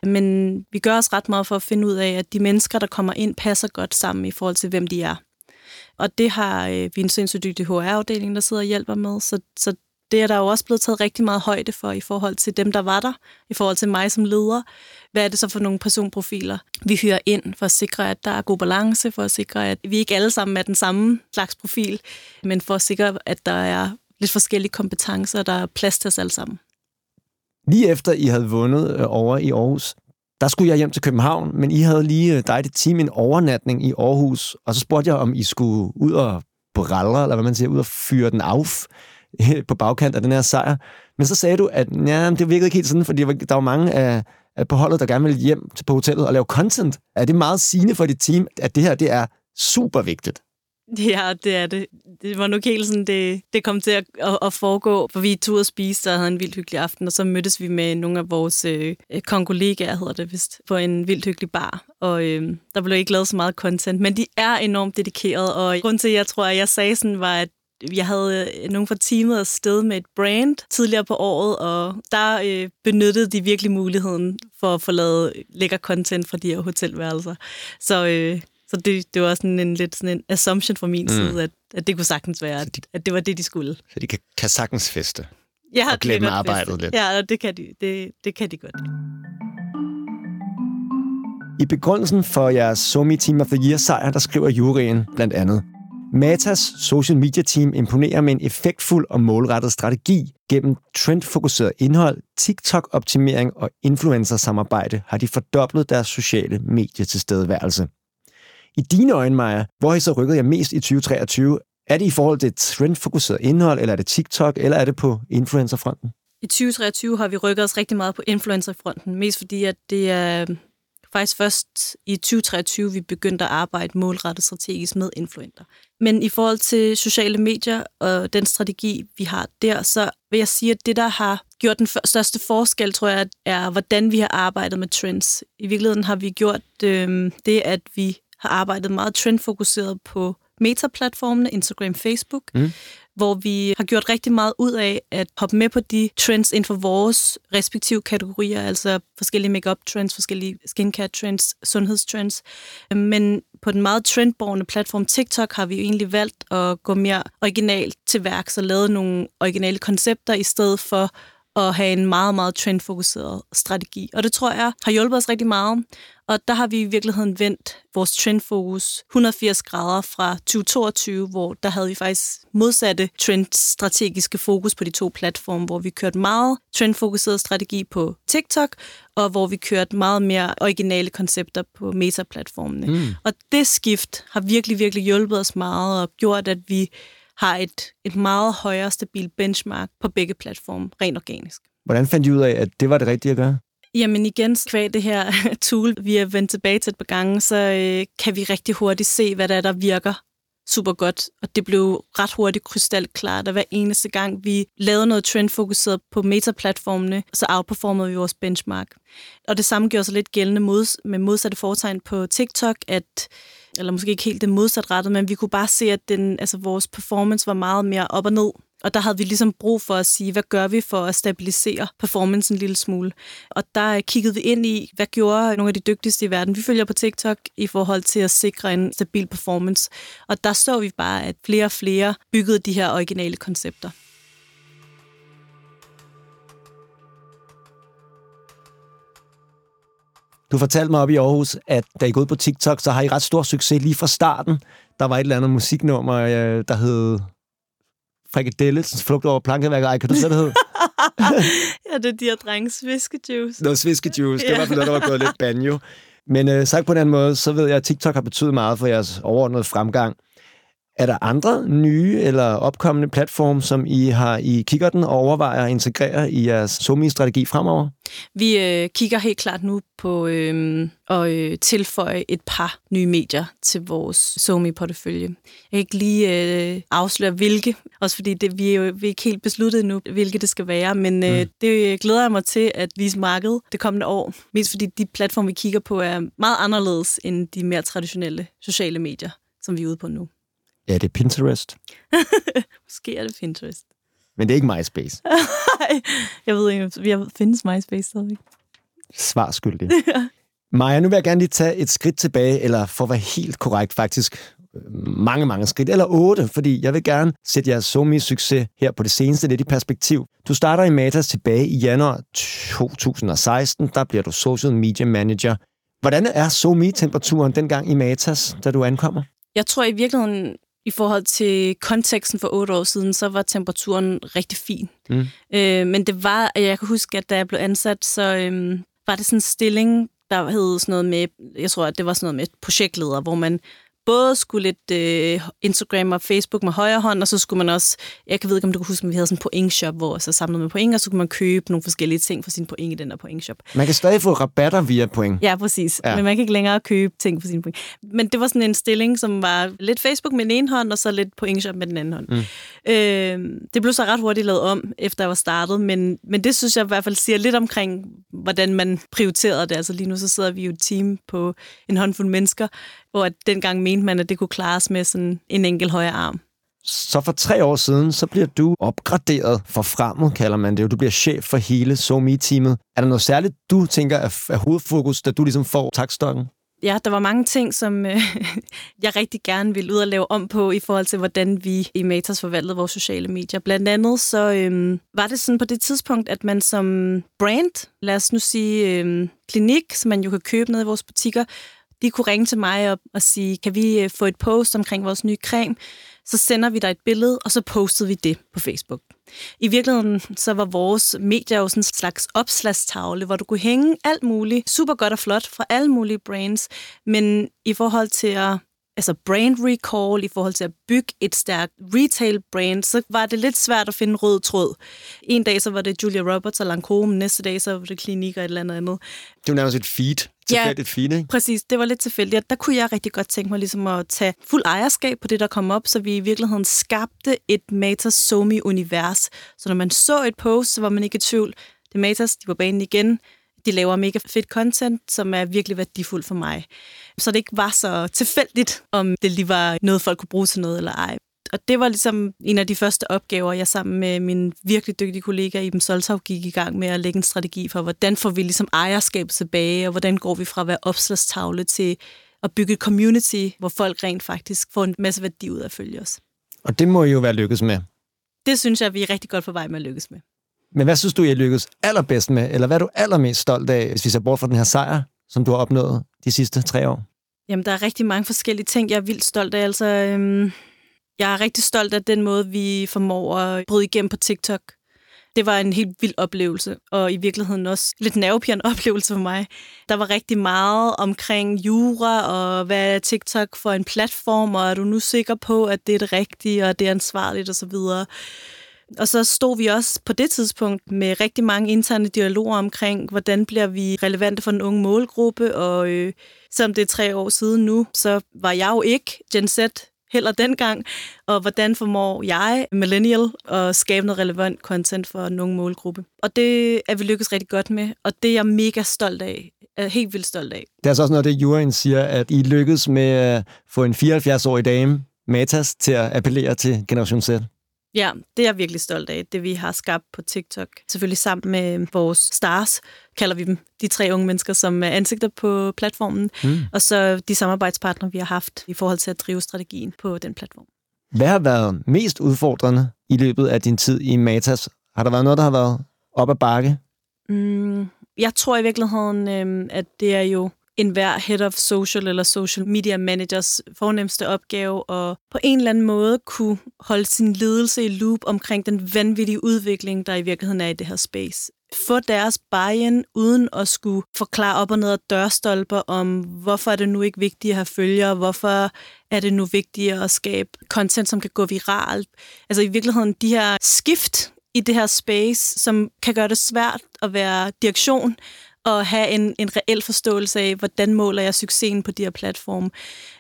S3: Men vi gør også ret meget for at finde ud af, at de mennesker, der kommer ind, passer godt sammen i forhold til, hvem de er. Og det har øh, vi en sindssygt dygtig HR-afdeling, der sidder og hjælper med, så, så det er der jo også blevet taget rigtig meget højde for i forhold til dem, der var der, i forhold til mig som leder. Hvad er det så for nogle personprofiler, vi hører ind for at sikre, at der er god balance, for at sikre, at vi ikke alle sammen er den samme slags profil, men for at sikre, at der er lidt forskellige kompetencer, der er plads til os alle sammen.
S2: Lige efter I havde vundet øh, over i Aarhus, der skulle jeg hjem til København, men I havde lige øh, dig det team en overnatning i Aarhus, og så spurgte jeg, om I skulle ud og brallre, eller hvad man siger, ud og fyre den af på bagkant af den her sejr. Men så sagde du, at ja, det virkede ikke helt sådan, fordi der var mange af, af på holdet, der gerne ville hjem til på hotellet og lave content. Er det meget sigende for dit team, at det her det er super vigtigt?
S3: Ja, det er det. Det var nok helt sådan, det, det kom til at, at, at foregå. For vi tog og spise og havde en vildt hyggelig aften, og så mødtes vi med nogle af vores øh, kongolegaer, hedder det vist, på en vildt hyggelig bar. Og øh, der blev ikke lavet så meget content, men de er enormt dedikerede, og grund til, at jeg tror, at jeg sagde sådan, var, at jeg havde øh, nogen fra teamet afsted med et brand tidligere på året, og der øh, benyttede de virkelig muligheden for at få lavet lækker content fra de her hotelværelser. Så øh, så det, det var sådan en lidt sådan en assumption fra min mm. side, at, at det kunne sagtens være, at, at det var det, de skulle.
S2: Så de kan, kan sagtens feste?
S3: Ja,
S2: og glemme arbejdet feste. lidt?
S3: Ja, det kan, de, det, det kan de godt.
S2: I begrundelsen for jeres SoMe Team of the Year sejr, der skriver juryen blandt andet, Matas social media team imponerer med en effektfuld og målrettet strategi. Gennem trendfokuseret indhold, TikTok-optimering og influencer-samarbejde har de fordoblet deres sociale medietilstedeværelse. I dine øjne, Maja, hvor har I så rykket jer mest i 2023? Er det i forhold til trendfokuseret indhold, eller er det TikTok, eller er det på influencerfronten?
S3: I 2023 har vi rykket os rigtig meget på influencerfronten, mest fordi at det er faktisk først i 2023, vi begyndte at arbejde målrettet strategisk med influenter. Men i forhold til sociale medier og den strategi, vi har der, så vil jeg sige, at det, der har gjort den største forskel, tror jeg, er, hvordan vi har arbejdet med trends. I virkeligheden har vi gjort øh, det, at vi har arbejdet meget trendfokuseret på meta-platformene, Instagram, Facebook, mm. hvor vi har gjort rigtig meget ud af at hoppe med på de trends inden for vores respektive kategorier, altså forskellige makeup trends, forskellige skincare trends, sundhedstrends. Men på den meget trendborgende platform TikTok har vi jo egentlig valgt at gå mere originalt til værks og lavet nogle originale koncepter i stedet for at have en meget, meget trendfokuseret strategi. Og det tror jeg har hjulpet os rigtig meget. Og der har vi i virkeligheden vendt vores trendfokus 180 grader fra 2022, hvor der havde vi faktisk modsatte trendstrategiske fokus på de to platforme, hvor vi kørte meget trendfokuseret strategi på TikTok, og hvor vi kørte meget mere originale koncepter på meta-platformene. Mm. Og det skift har virkelig, virkelig hjulpet os meget og gjort, at vi har et, et meget højere stabil benchmark på begge platforme, rent organisk.
S2: Hvordan fandt I ud af, at det var det rigtige at gøre?
S3: Jamen igen, kvæg det her tool, vi har vendt tilbage til et par gange, så øh, kan vi rigtig hurtigt se, hvad der er, der virker super godt. Og det blev ret hurtigt krystalklart, at hver eneste gang vi lavede noget trendfokuseret på meta-platformene, så outperformede vi vores benchmark. Og det samme gjorde sig lidt gældende mod, med modsatte foretegn på TikTok, at eller måske ikke helt det modsatrettet, men vi kunne bare se, at den, altså, vores performance var meget mere op og ned. Og der havde vi ligesom brug for at sige, hvad gør vi for at stabilisere performance en lille smule. Og der øh, kiggede vi ind i, hvad gjorde nogle af de dygtigste i verden, vi følger på TikTok, i forhold til at sikre en stabil performance. Og der så vi bare, at flere og flere byggede de her originale koncepter.
S2: Du fortalte mig op i Aarhus, at da I gik ud på TikTok, så har I ret stor succes lige fra starten. Der var et eller andet musiknummer, øh, der hed Frikadelles flugt over plankeværket. Ej, kan du se, det hed?
S3: ja, det er de her drenge sviskejuice.
S2: Noget sviskejuice. Det var noget, der var gået lidt banjo. Men øh, sagt på den måde, så ved jeg, at TikTok har betydet meget for jeres overordnede fremgang. Er der andre nye eller opkommende platforme, som I har i kikkerten og overvejer at integrere i jeres SoMe-strategi fremover?
S3: Vi øh, kigger helt klart nu på øh, at øh, tilføje et par nye medier til vores SoMe-portefølje. Jeg kan ikke lige øh, afsløre, hvilke, også fordi det, vi, er jo, vi er ikke helt besluttet nu, hvilke det skal være, men øh, mm. det glæder jeg mig til at vise markedet det kommende år. Mest fordi de platforme, vi kigger på, er meget anderledes end de mere traditionelle sociale medier, som vi er ude på nu.
S2: Er det Pinterest?
S3: Måske er det Pinterest.
S2: Men det er ikke MySpace?
S3: jeg ved ikke, vi findes MySpace stadigvæk.
S2: Svar skyldig. Maja, nu vil jeg gerne lige tage et skridt tilbage, eller for at være helt korrekt faktisk, mange, mange skridt, eller otte, fordi jeg vil gerne sætte jeres SoMe-succes her på det seneste lidt i perspektiv. Du starter i Matas tilbage i januar 2016, der bliver du Social Media Manager. Hvordan er SoMe-temperaturen dengang i Matas, da du ankommer?
S3: Jeg tror i virkeligheden, i forhold til konteksten for otte år siden, så var temperaturen rigtig fin. Mm. Øh, men det var, jeg kan huske, at da jeg blev ansat, så øh, var det sådan en stilling, der hed sådan noget med, jeg tror, at det var sådan noget med projektleder, hvor man både skulle lidt øh, Instagram og Facebook med højre hånd, og så skulle man også, jeg kan ved ikke, om du kan huske, men vi havde sådan en point-shop, hvor så samlede med point, og så kunne man købe nogle forskellige ting for sin point i den der point-shop.
S2: Man kan stadig få rabatter via point.
S3: Ja, præcis. Ja. Men man kan ikke længere købe ting for sin point. Men det var sådan en stilling, som var lidt Facebook med den ene hånd, og så lidt point-shop med den anden hånd. Mm. Øh, det blev så ret hurtigt lavet om, efter jeg var startet, men, men det synes jeg i hvert fald siger lidt omkring, hvordan man prioriterede det. Altså lige nu så sidder vi jo et team på en håndfuld mennesker, hvor dengang mente man, at det kunne klares med sådan en enkelt højre arm.
S2: Så for tre år siden, så bliver du opgraderet for fremmed, kalder man det. Du bliver chef for hele SoMe-teamet. Er der noget særligt, du tænker er, hovedfokus, da du ligesom får takstokken?
S3: Ja, der var mange ting, som øh, jeg rigtig gerne ville ud og lave om på i forhold til, hvordan vi i Matas forvaltede vores sociale medier. Blandt andet så øh, var det sådan på det tidspunkt, at man som brand, lad os nu sige øh, klinik, som man jo kan købe ned i vores butikker, de kunne ringe til mig og, og sige, kan vi øh, få et post omkring vores nye creme? Så sender vi dig et billede, og så postede vi det på Facebook. I virkeligheden så var vores medier jo sådan en slags opslagstavle, hvor du kunne hænge alt muligt super godt og flot fra alle mulige brands, men i forhold til at altså brand recall, i forhold til at bygge et stærkt retail brand, så var det lidt svært at finde rød tråd. En dag så var det Julia Roberts og Lancome, næste dag så var det Klinik og et eller andet andet.
S2: Det var nærmest et feed. Tilfældigt ja, feed, ikke?
S3: præcis. Det var lidt tilfældigt. Der kunne jeg rigtig godt tænke mig ligesom at tage fuld ejerskab på det, der kom op, så vi i virkeligheden skabte et Matas Somi-univers. Så når man så et post, så var man ikke i tvivl. Det er Matas, de var banen igen de laver mega fedt content, som er virkelig værdifuldt for mig. Så det ikke var så tilfældigt, om det lige var noget, folk kunne bruge til noget eller ej. Og det var ligesom en af de første opgaver, jeg sammen med min virkelig dygtige kollega Iben Soltau gik i gang med at lægge en strategi for, hvordan får vi ligesom ejerskab tilbage, og hvordan går vi fra at være opslagstavle til at bygge et community, hvor folk rent faktisk får en masse værdi ud af at følge os.
S2: Og det må I jo være lykkes med.
S3: Det synes jeg, vi er rigtig godt på vej med at lykkes med.
S2: Men hvad synes du, jeg lykkedes allerbedst med? Eller hvad er du allermest stolt af, hvis vi ser bort fra den her sejr, som du har opnået de sidste tre år?
S3: Jamen, der er rigtig mange forskellige ting, jeg er vildt stolt af. Altså, øhm, jeg er rigtig stolt af den måde, vi formår at bryde igennem på TikTok. Det var en helt vild oplevelse, og i virkeligheden også lidt nervepirrende oplevelse for mig. Der var rigtig meget omkring jura, og hvad er TikTok for en platform, og er du nu sikker på, at det er det rigtige, og det er ansvarligt osv., og så stod vi også på det tidspunkt med rigtig mange interne dialoger omkring, hvordan bliver vi relevante for den unge målgruppe, og øh, selvom det er tre år siden nu, så var jeg jo ikke Gen Z heller dengang, og hvordan formår jeg, millennial, at skabe noget relevant content for en unge målgruppe. Og det er vi lykkes rigtig godt med, og det er jeg mega stolt af. Er helt vildt stolt af.
S2: Det er altså også noget, det juryen siger, at I lykkedes med at få en 74-årig dame, Matas, til at appellere til Generation Z.
S3: Ja, det er jeg virkelig stolt af, det vi har skabt på TikTok. Selvfølgelig sammen med vores stars, kalder vi dem, de tre unge mennesker, som er ansigter på platformen, mm. og så de samarbejdspartnere, vi har haft i forhold til at drive strategien på den platform.
S2: Hvad har været mest udfordrende i løbet af din tid i Matas? Har der været noget, der har været op ad bakke?
S3: Mm, jeg tror i virkeligheden, øh, at det er jo enhver head of social eller social media managers fornemmeste opgave at på en eller anden måde kunne holde sin ledelse i loop omkring den vanvittige udvikling, der i virkeligheden er i det her space. Få deres buy-in uden at skulle forklare op og ned af dørstolper om, hvorfor er det nu ikke vigtigt at have følgere, hvorfor er det nu vigtigt at skabe content, som kan gå viralt. Altså i virkeligheden de her skift i det her space, som kan gøre det svært at være direktion at have en, en reel forståelse af, hvordan måler jeg succesen på de her platforme.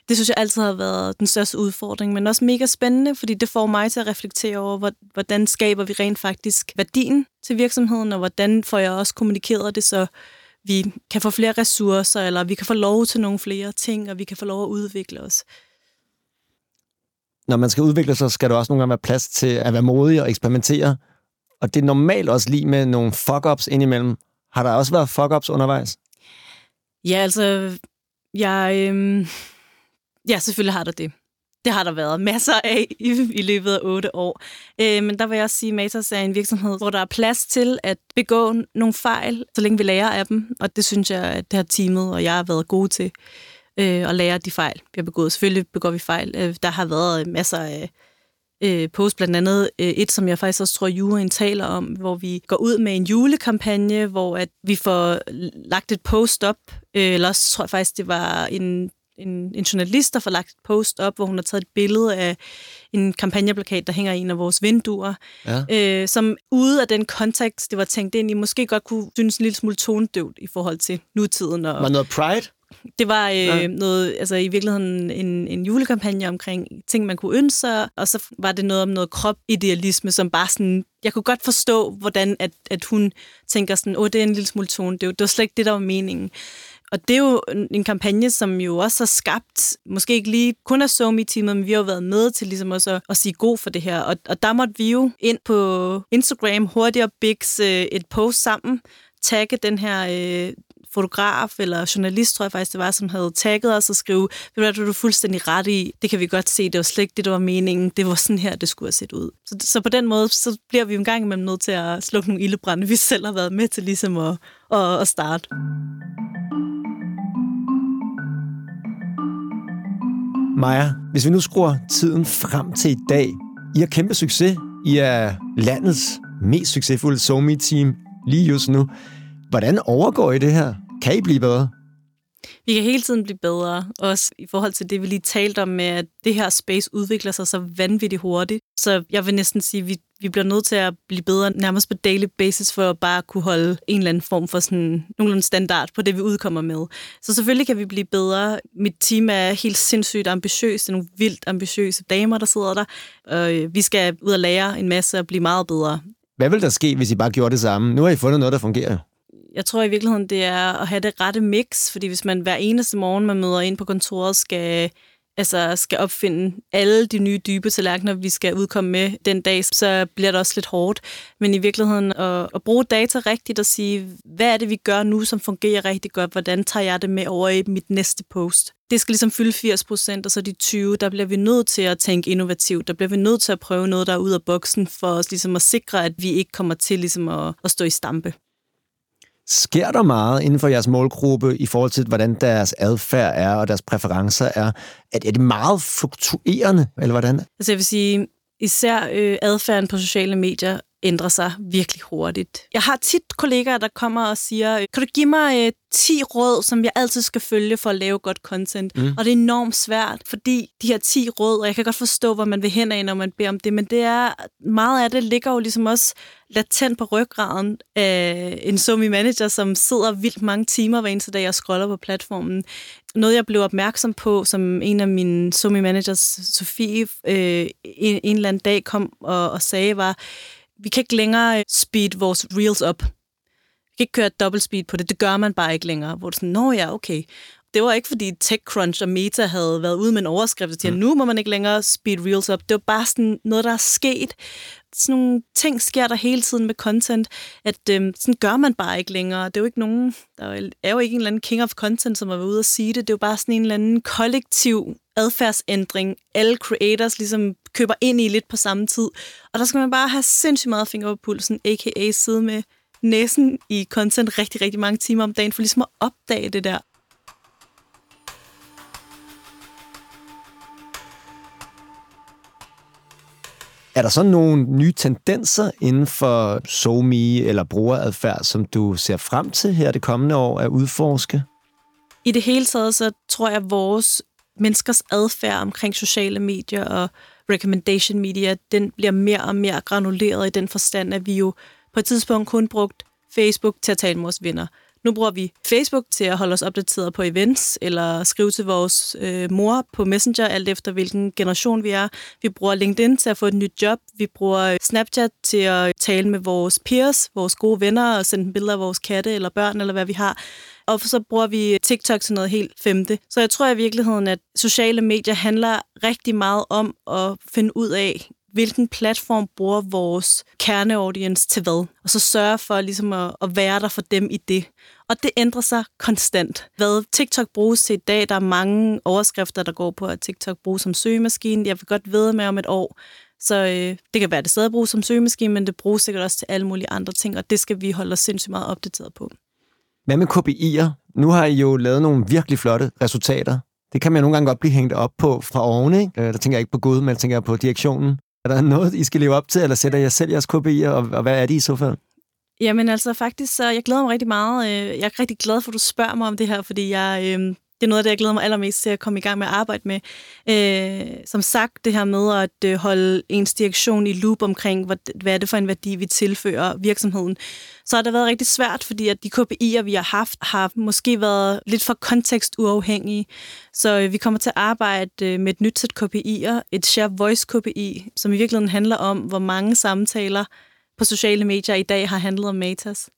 S3: Det synes jeg altid har været den største udfordring, men også mega spændende, fordi det får mig til at reflektere over, hvordan skaber vi rent faktisk værdien til virksomheden, og hvordan får jeg også kommunikeret det, så vi kan få flere ressourcer, eller vi kan få lov til nogle flere ting, og vi kan få lov at udvikle os.
S2: Når man skal udvikle sig, skal der også nogle gange være plads til at være modig og eksperimentere. Og det er normalt også lige med nogle fuck-ups indimellem. Har der også været fuck-ups undervejs?
S3: Ja, altså, jeg, øhm, ja, selvfølgelig har der det. Det har der været masser af i, i løbet af otte år. Øh, men der vil jeg også sige, at Matas er en virksomhed, hvor der er plads til at begå nogle fejl, så længe vi lærer af dem. Og det synes jeg, at det her teamet og jeg har været gode til. øh, at lære de fejl, vi har begået. Selvfølgelig begår vi fejl. Øh, der har været masser af øh, post, blandt andet øh, et, som jeg faktisk også tror, juryen taler om, hvor vi går ud med en julekampagne, hvor at vi får lagt et post op, øh, eller også tror jeg faktisk, det var en en, en journalist, der får lagt et post op, hvor hun har taget et billede af en kampagneplakat, der hænger i en af vores vinduer, ja. øh, som ude af den kontekst, det var tænkt ind i, måske godt kunne synes en lille smule tonedøvt i forhold til nutiden. Og,
S2: var noget pride?
S3: Det var øh, ja. noget, altså i virkeligheden en, en julekampagne omkring ting, man kunne ønske sig, og så var det noget om noget kropidealisme, som bare sådan, jeg kunne godt forstå, hvordan at, at hun tænker sådan, åh, det er en lille smule tone, det var, det var slet ikke det, der var meningen. Og det er jo en kampagne, som jo også har skabt, måske ikke lige kun af SoMe-teamet, men vi har jo været med til ligesom også at, at sige god for det her. Og, og der måtte vi jo ind på Instagram hurtigt og Bix øh, et post sammen, tagge den her øh, fotograf eller journalist, tror jeg faktisk det var, som havde tagget os og skrive, ved du du er fuldstændig ret i, det kan vi godt se, det var slet ikke det, der var meningen, det var sådan her, det skulle have set ud. Så, så på den måde, så bliver vi en gang imellem nødt til at slukke nogle ildebrænde, vi selv har været med til ligesom at, at, at starte.
S2: Maja, hvis vi nu skruer tiden frem til i dag. I har kæmpe succes. I er landets mest succesfulde somi team lige just nu. Hvordan overgår I det her? Kan I blive bedre?
S3: Vi kan hele tiden blive bedre, også i forhold til det, vi lige talte om med, at det her space udvikler sig så vanvittigt hurtigt. Så jeg vil næsten sige, at vi, vi bliver nødt til at blive bedre nærmest på daily basis for at bare kunne holde en eller anden form for sådan nogenlunde standard på det, vi udkommer med. Så selvfølgelig kan vi blive bedre. Mit team er helt sindssygt ambitiøst. Det er nogle vildt ambitiøse damer, der sidder der. Og øh, vi skal ud og lære en masse og blive meget bedre.
S2: Hvad vil der ske, hvis I bare gjorde det samme? Nu har I fundet noget, der fungerer
S3: jeg tror i virkeligheden, det er at have det rette mix, fordi hvis man hver eneste morgen, man møder ind på kontoret, skal, altså, skal opfinde alle de nye dybe tallerkener, vi skal udkomme med den dag, så bliver det også lidt hårdt. Men i virkeligheden at, at bruge data rigtigt og sige, hvad er det, vi gør nu, som fungerer rigtig godt? Hvordan tager jeg det med over i mit næste post? det skal ligesom fylde 80 procent, og så de 20, der bliver vi nødt til at tænke innovativt. Der bliver vi nødt til at prøve noget, der er ud af boksen, for os ligesom at sikre, at vi ikke kommer til ligesom at, at stå i stampe.
S2: Sker der meget inden for jeres målgruppe i forhold til, hvordan deres adfærd er og deres præferencer er? Er det meget fluktuerende, eller hvordan?
S3: Altså jeg vil sige, især øh, adfærden på sociale medier ændrer sig virkelig hurtigt. Jeg har tit kollegaer, der kommer og siger, kan du give mig øh, 10 råd, som jeg altid skal følge for at lave godt content? Mm. Og det er enormt svært, fordi de her 10 råd, og jeg kan godt forstå, hvor man vil hen af, når man beder om det, men det er, meget af det ligger jo ligesom også latent på ryggraden af en somi manager, som sidder vildt mange timer hver eneste dag og scroller på platformen. Noget, jeg blev opmærksom på, som en af mine somi managers, Sofie, øh, en, en eller anden dag kom og, og sagde, var, vi kan ikke længere speed vores reels op. Vi kan ikke køre dobbelt speed på det. Det gør man bare ikke længere. Hvor det sådan, nå ja, okay. Det var ikke, fordi TechCrunch og Meta havde været ude med en overskrift til, at mm. nu må man ikke længere speed reels op. Det var bare sådan noget, der er sket. Sådan nogle ting sker der hele tiden med content, at øhm, sådan gør man bare ikke længere. Det er jo ikke nogen, der er jo ikke en eller anden king of content, som har været ude og sige det. Det er jo bare sådan en eller anden kollektiv adfærdsændring, alle creators ligesom køber ind i lidt på samme tid. Og der skal man bare have sindssygt meget finger på pulsen, a.k.a. sidde med næsen i content rigtig, rigtig mange timer om dagen, for ligesom at opdage det der.
S2: Er der så nogle nye tendenser inden for SoMe eller brugeradfærd, som du ser frem til her det kommende år at udforske?
S3: I det hele taget, så tror jeg, at vores menneskers adfærd omkring sociale medier og recommendation media, den bliver mere og mere granuleret i den forstand, at vi jo på et tidspunkt kun brugt Facebook til at tale med vores venner. Nu bruger vi Facebook til at holde os opdateret på events, eller skrive til vores øh, mor på Messenger, alt efter hvilken generation vi er. Vi bruger LinkedIn til at få et nyt job. Vi bruger Snapchat til at tale med vores peers, vores gode venner, og sende billeder af vores katte eller børn, eller hvad vi har. Og så bruger vi TikTok til noget helt femte. Så jeg tror i virkeligheden, at sociale medier handler rigtig meget om at finde ud af, hvilken platform bruger vores kerneaudience til hvad, og så sørge for ligesom at, at være der for dem i det. Og det ændrer sig konstant. Hvad TikTok bruges til i dag, der er mange overskrifter, der går på, at TikTok bruges som søgemaskine. Jeg vil godt vide med om et år. Så øh, det kan være, at det stadig bruges som søgemaskine, men det bruges sikkert også til alle mulige andre ting, og det skal vi holde os sindssygt meget opdateret på.
S2: Hvad med KPI'er? Nu har I jo lavet nogle virkelig flotte resultater. Det kan man nogle gange godt blive hængt op på fra oven, ikke? Øh, der tænker jeg ikke på Gud, men jeg tænker på direktionen. Er der noget, I skal leve op til, eller sætter jeg selv jeres KPI'er, og, og hvad er det i så fald?
S3: Jamen altså faktisk, så jeg glæder mig rigtig meget. Øh, jeg er rigtig glad for, at du spørger mig om det her, fordi jeg, øh, det er noget af det, jeg glæder mig allermest til at komme i gang med at arbejde med. Øh, som sagt, det her med at øh, holde ens direktion i loop omkring, hvad, hvad er det for en værdi, vi tilfører virksomheden, så har det været rigtig svært, fordi at de KPI'er, vi har haft, har måske været lidt for kontekstuafhængige. Så øh, vi kommer til at arbejde øh, med et nyt sæt KPI'er, et Share Voice KPI, som i virkeligheden handler om, hvor mange samtaler på sociale medier i dag har handlet om Matas.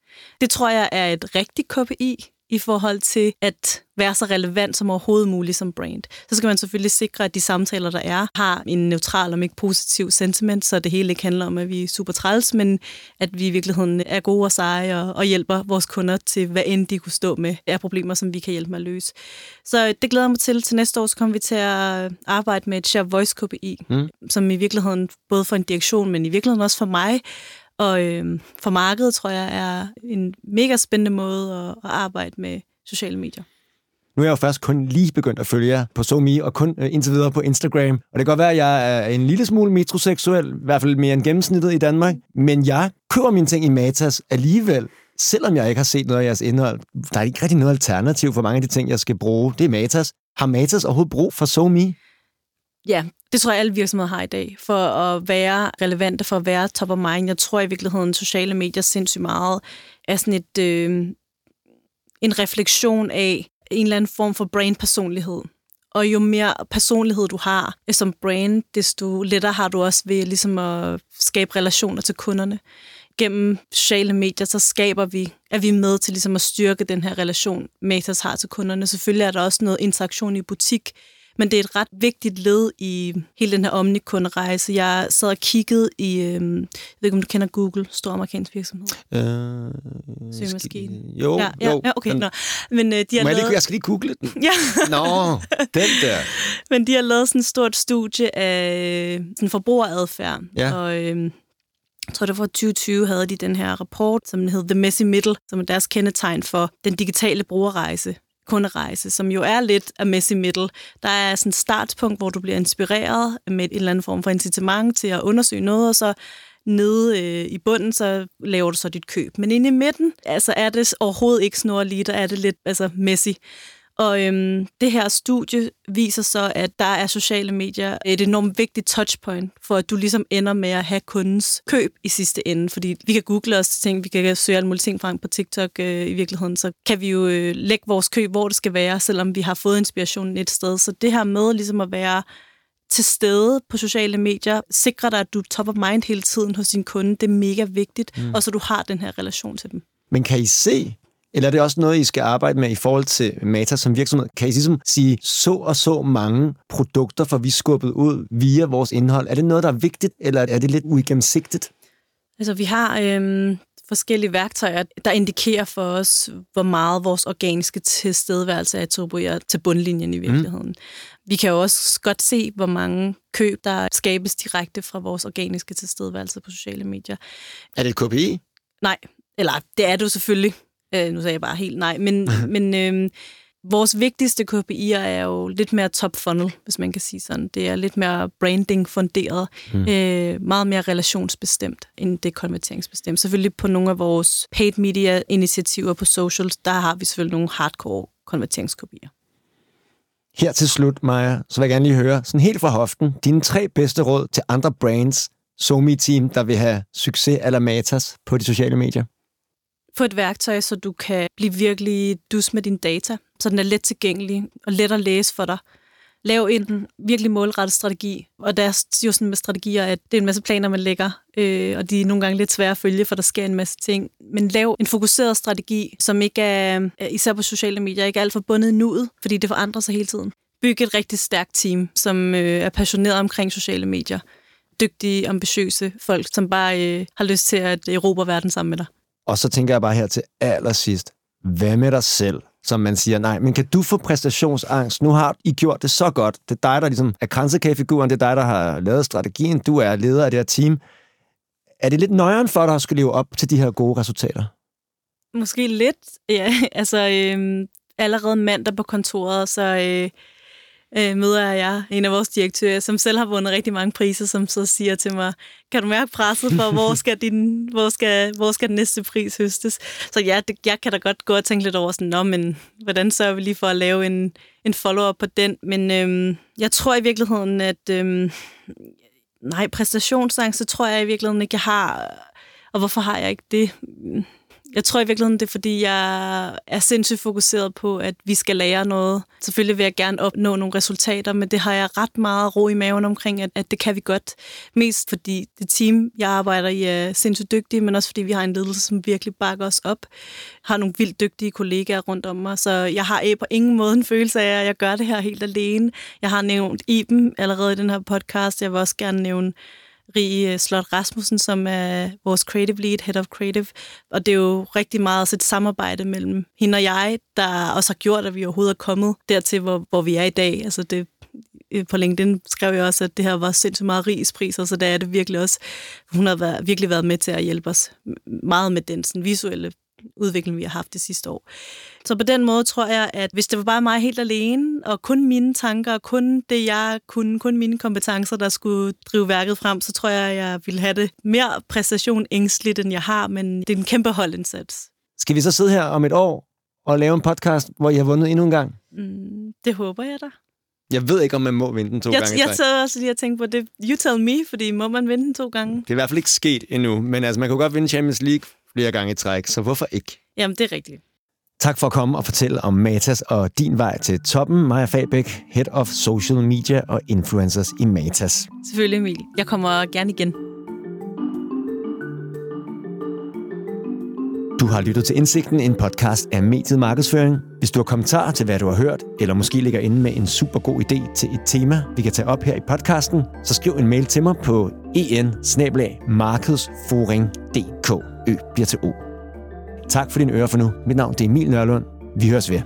S3: Det tror jeg er et rigtigt KPI i forhold til at være så relevant som overhovedet muligt som brand. Så skal man selvfølgelig sikre, at de samtaler, der er, har en neutral, om ikke positiv sentiment, så det hele ikke handler om, at vi er super træls, men at vi i virkeligheden er gode og seje og, og hjælper vores kunder til, hvad end de kunne stå med af problemer, som vi kan hjælpe med at løse. Så det glæder jeg mig til. Til næste år så kommer vi til at arbejde med et Share Voice KPI, mm. som i virkeligheden både for en direktion, men i virkeligheden også for mig, og øh, for markedet, tror jeg, er en mega spændende måde at, at arbejde med sociale medier.
S2: Nu er jeg jo først kun lige begyndt at følge jer på SoMe, og kun øh, indtil videre på Instagram. Og det kan godt være, at jeg er en lille smule metroseksuel, i hvert fald mere end gennemsnittet i Danmark. Men jeg køber mine ting i Matas alligevel, selvom jeg ikke har set noget af jeres indhold. Der er ikke rigtig noget alternativ for mange af de ting, jeg skal bruge. Det er Matas. Har Matas overhovedet brug for SoMe?
S3: Ja, det tror jeg, alle virksomheder har i dag, for at være relevante, for at være top of mind. Jeg tror i virkeligheden, sociale medier sindssygt meget er sådan et, øh, en refleksion af en eller anden form for brand-personlighed. Og jo mere personlighed du har øh, som brand, desto lettere har du også ved ligesom at skabe relationer til kunderne. Gennem sociale medier, så skaber vi, er vi med til ligesom at styrke den her relation, Matas har til kunderne. Selvfølgelig er der også noget interaktion i butik, men det er et ret vigtigt led i hele den her omnikunderejse. Jeg sad og kiggede i, øh, jeg ved ikke om du kender Google, stor amerikansk virksomhed.
S2: Øh,
S3: Søgemaskine.
S2: Jo,
S3: ja, ja,
S2: jo.
S3: ja, okay.
S2: Den,
S3: Nå. Men øh, de har lavet...
S2: lige, jeg skal lige google den.
S3: Ja.
S2: Nå, den der.
S3: Men de har lavet sådan et stort studie af sådan forbrugeradfærd.
S2: Ja.
S3: Og øh, jeg tror, det var 2020 havde de den her rapport, som hed The Messy Middle, som er deres kendetegn for den digitale brugerrejse kunderejse, som jo er lidt af messy middle. Der er sådan et startpunkt, hvor du bliver inspireret med en eller anden form for incitament til at undersøge noget, og så nede øh, i bunden, så laver du så dit køb. Men inde i midten, altså er det overhovedet ikke snorlige, der er det lidt altså messy. Og øhm, det her studie viser så, at der er sociale medier et enormt vigtigt touchpoint, for at du ligesom ender med at have kundens køb i sidste ende. Fordi vi kan google os ting, vi kan søge alle mulige ting frem på TikTok øh, i virkeligheden, så kan vi jo øh, lægge vores køb, hvor det skal være, selvom vi har fået inspirationen et sted. Så det her med ligesom at være til stede på sociale medier, sikrer dig, at du er top of mind hele tiden hos din kunde. Det er mega vigtigt, mm. og så du har den her relation til dem.
S2: Men kan I se, eller er det også noget, I skal arbejde med i forhold til Mata som virksomhed? Kan I ligesom sige, så og så mange produkter får vi skubbet ud via vores indhold? Er det noget, der er vigtigt, eller er det lidt uigennemsigtigt?
S3: Altså, vi har øhm, forskellige værktøjer, der indikerer for os, hvor meget vores organiske tilstedeværelse attribuerer til bundlinjen i virkeligheden. Mm. Vi kan jo også godt se, hvor mange køb, der skabes direkte fra vores organiske tilstedeværelse på sociale medier.
S2: Er det et KPI?
S3: Nej, eller det er det jo selvfølgelig. Øh, nu sagde jeg bare helt nej, men, men øh, vores vigtigste KPI'er er jo lidt mere top funnel, hvis man kan sige sådan. Det er lidt mere branding-funderet, mm. øh, meget mere relationsbestemt, end det er konverteringsbestemt. Selvfølgelig på nogle af vores paid media-initiativer på socials, der har vi selvfølgelig nogle hardcore konverteringskopier.
S2: Her til slut, Maja, så vil jeg gerne lige høre, sådan helt fra hoften, dine tre bedste råd til andre brands, SoMe-team, der vil have succes eller matas på de sociale medier.
S3: Få et værktøj, så du kan blive virkelig dus med din data, så den er let tilgængelig og let at læse for dig. Lav en virkelig målrettet strategi, og der er jo sådan med strategier, at det er en masse planer, man lægger, øh, og de er nogle gange lidt svære at følge, for der sker en masse ting. Men lav en fokuseret strategi, som ikke er, især på sociale medier, ikke er alt for bundet i nuet, fordi det forandrer sig hele tiden. Byg et rigtig stærkt team, som øh, er passioneret omkring sociale medier. Dygtige, ambitiøse folk, som bare øh, har lyst til at øh, erobre verden sammen med dig.
S2: Og så tænker jeg bare her til allersidst, hvad med dig selv? Som man siger, nej, men kan du få præstationsangst? Nu har I gjort det så godt. Det er dig, der ligesom er kransekagefiguren. Det er dig, der har lavet strategien. Du er leder af det her team. Er det lidt nøjeren for dig at skulle leve op til de her gode resultater?
S3: Måske lidt, ja. Altså, øh, allerede mandag på kontoret, så øh, øh, møder jeg en af vores direktører, som selv har vundet rigtig mange priser, som så siger til mig, kan du mærke presset for, hvor skal, din, hvor skal, hvor skal den næste pris høstes? Så ja, det, jeg kan da godt gå og tænke lidt over sådan, Nå, men hvordan sørger vi lige for at lave en, en follow-up på den? Men øhm, jeg tror i virkeligheden, at øhm, nej, præstationsangst, tror jeg i virkeligheden ikke, jeg har. Og hvorfor har jeg ikke det? Jeg tror i virkeligheden, det er, fordi jeg er sindssygt fokuseret på, at vi skal lære noget. Selvfølgelig vil jeg gerne opnå nogle resultater, men det har jeg ret meget ro i maven omkring, at, at det kan vi godt. Mest fordi det team, jeg arbejder i, er sindssygt dygtige, men også fordi vi har en ledelse, som virkelig bakker os op. Har nogle vildt dygtige kollegaer rundt om mig, så jeg har på ingen måde en følelse af, at jeg gør det her helt alene. Jeg har nævnt Iben allerede i den her podcast. Jeg vil også gerne nævne Rie øh, Slot Rasmussen, som er vores creative lead, head of creative. Og det er jo rigtig meget et samarbejde mellem hende og jeg, der også har gjort, at vi overhovedet er kommet dertil, hvor, hvor vi er i dag. Altså det, øh, på LinkedIn skrev jeg også, at det her var sindssygt meget rigspriser, så der er det virkelig også, hun har været, virkelig været med til at hjælpe os meget med den sådan, visuelle udvikling, vi har haft det sidste år. Så på den måde tror jeg, at hvis det var bare mig helt alene, og kun mine tanker, og kun det, jeg kunne, kun mine kompetencer, der skulle drive værket frem, så tror jeg, at jeg ville have det mere præstation ængstligt, end jeg har, men det er en kæmpe holdindsats.
S2: Skal vi så sidde her om et år og lave en podcast, hvor I har vundet endnu en gang?
S3: Mm, det håber jeg da.
S2: Jeg ved ikke, om man må vinde den to
S3: jeg,
S2: gange.
S3: Jeg sad også lige og tænkte på det. You tell me, fordi må man vinde den to gange?
S2: Det er i hvert fald ikke sket endnu, men altså, man kan godt vinde Champions League flere gange i træk, så hvorfor ikke?
S3: Jamen, det er rigtigt.
S2: Tak for at komme og fortælle om Matas og din vej til toppen. Maja Fabæk, Head of Social Media og Influencers i Matas.
S3: Selvfølgelig, Emil. Jeg kommer gerne igen.
S2: Du har lyttet til Indsigten, en podcast af Mediet Markedsføring. Hvis du har kommentarer til, hvad du har hørt, eller måske ligger inde med en super god idé til et tema, vi kan tage op her i podcasten, så skriv en mail til mig på en Ø bliver til O. Tak for din øre for nu. Mit navn det er Emil Nørlund. Vi høres ved.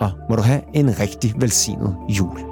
S2: Og må du have en rigtig velsignet jul.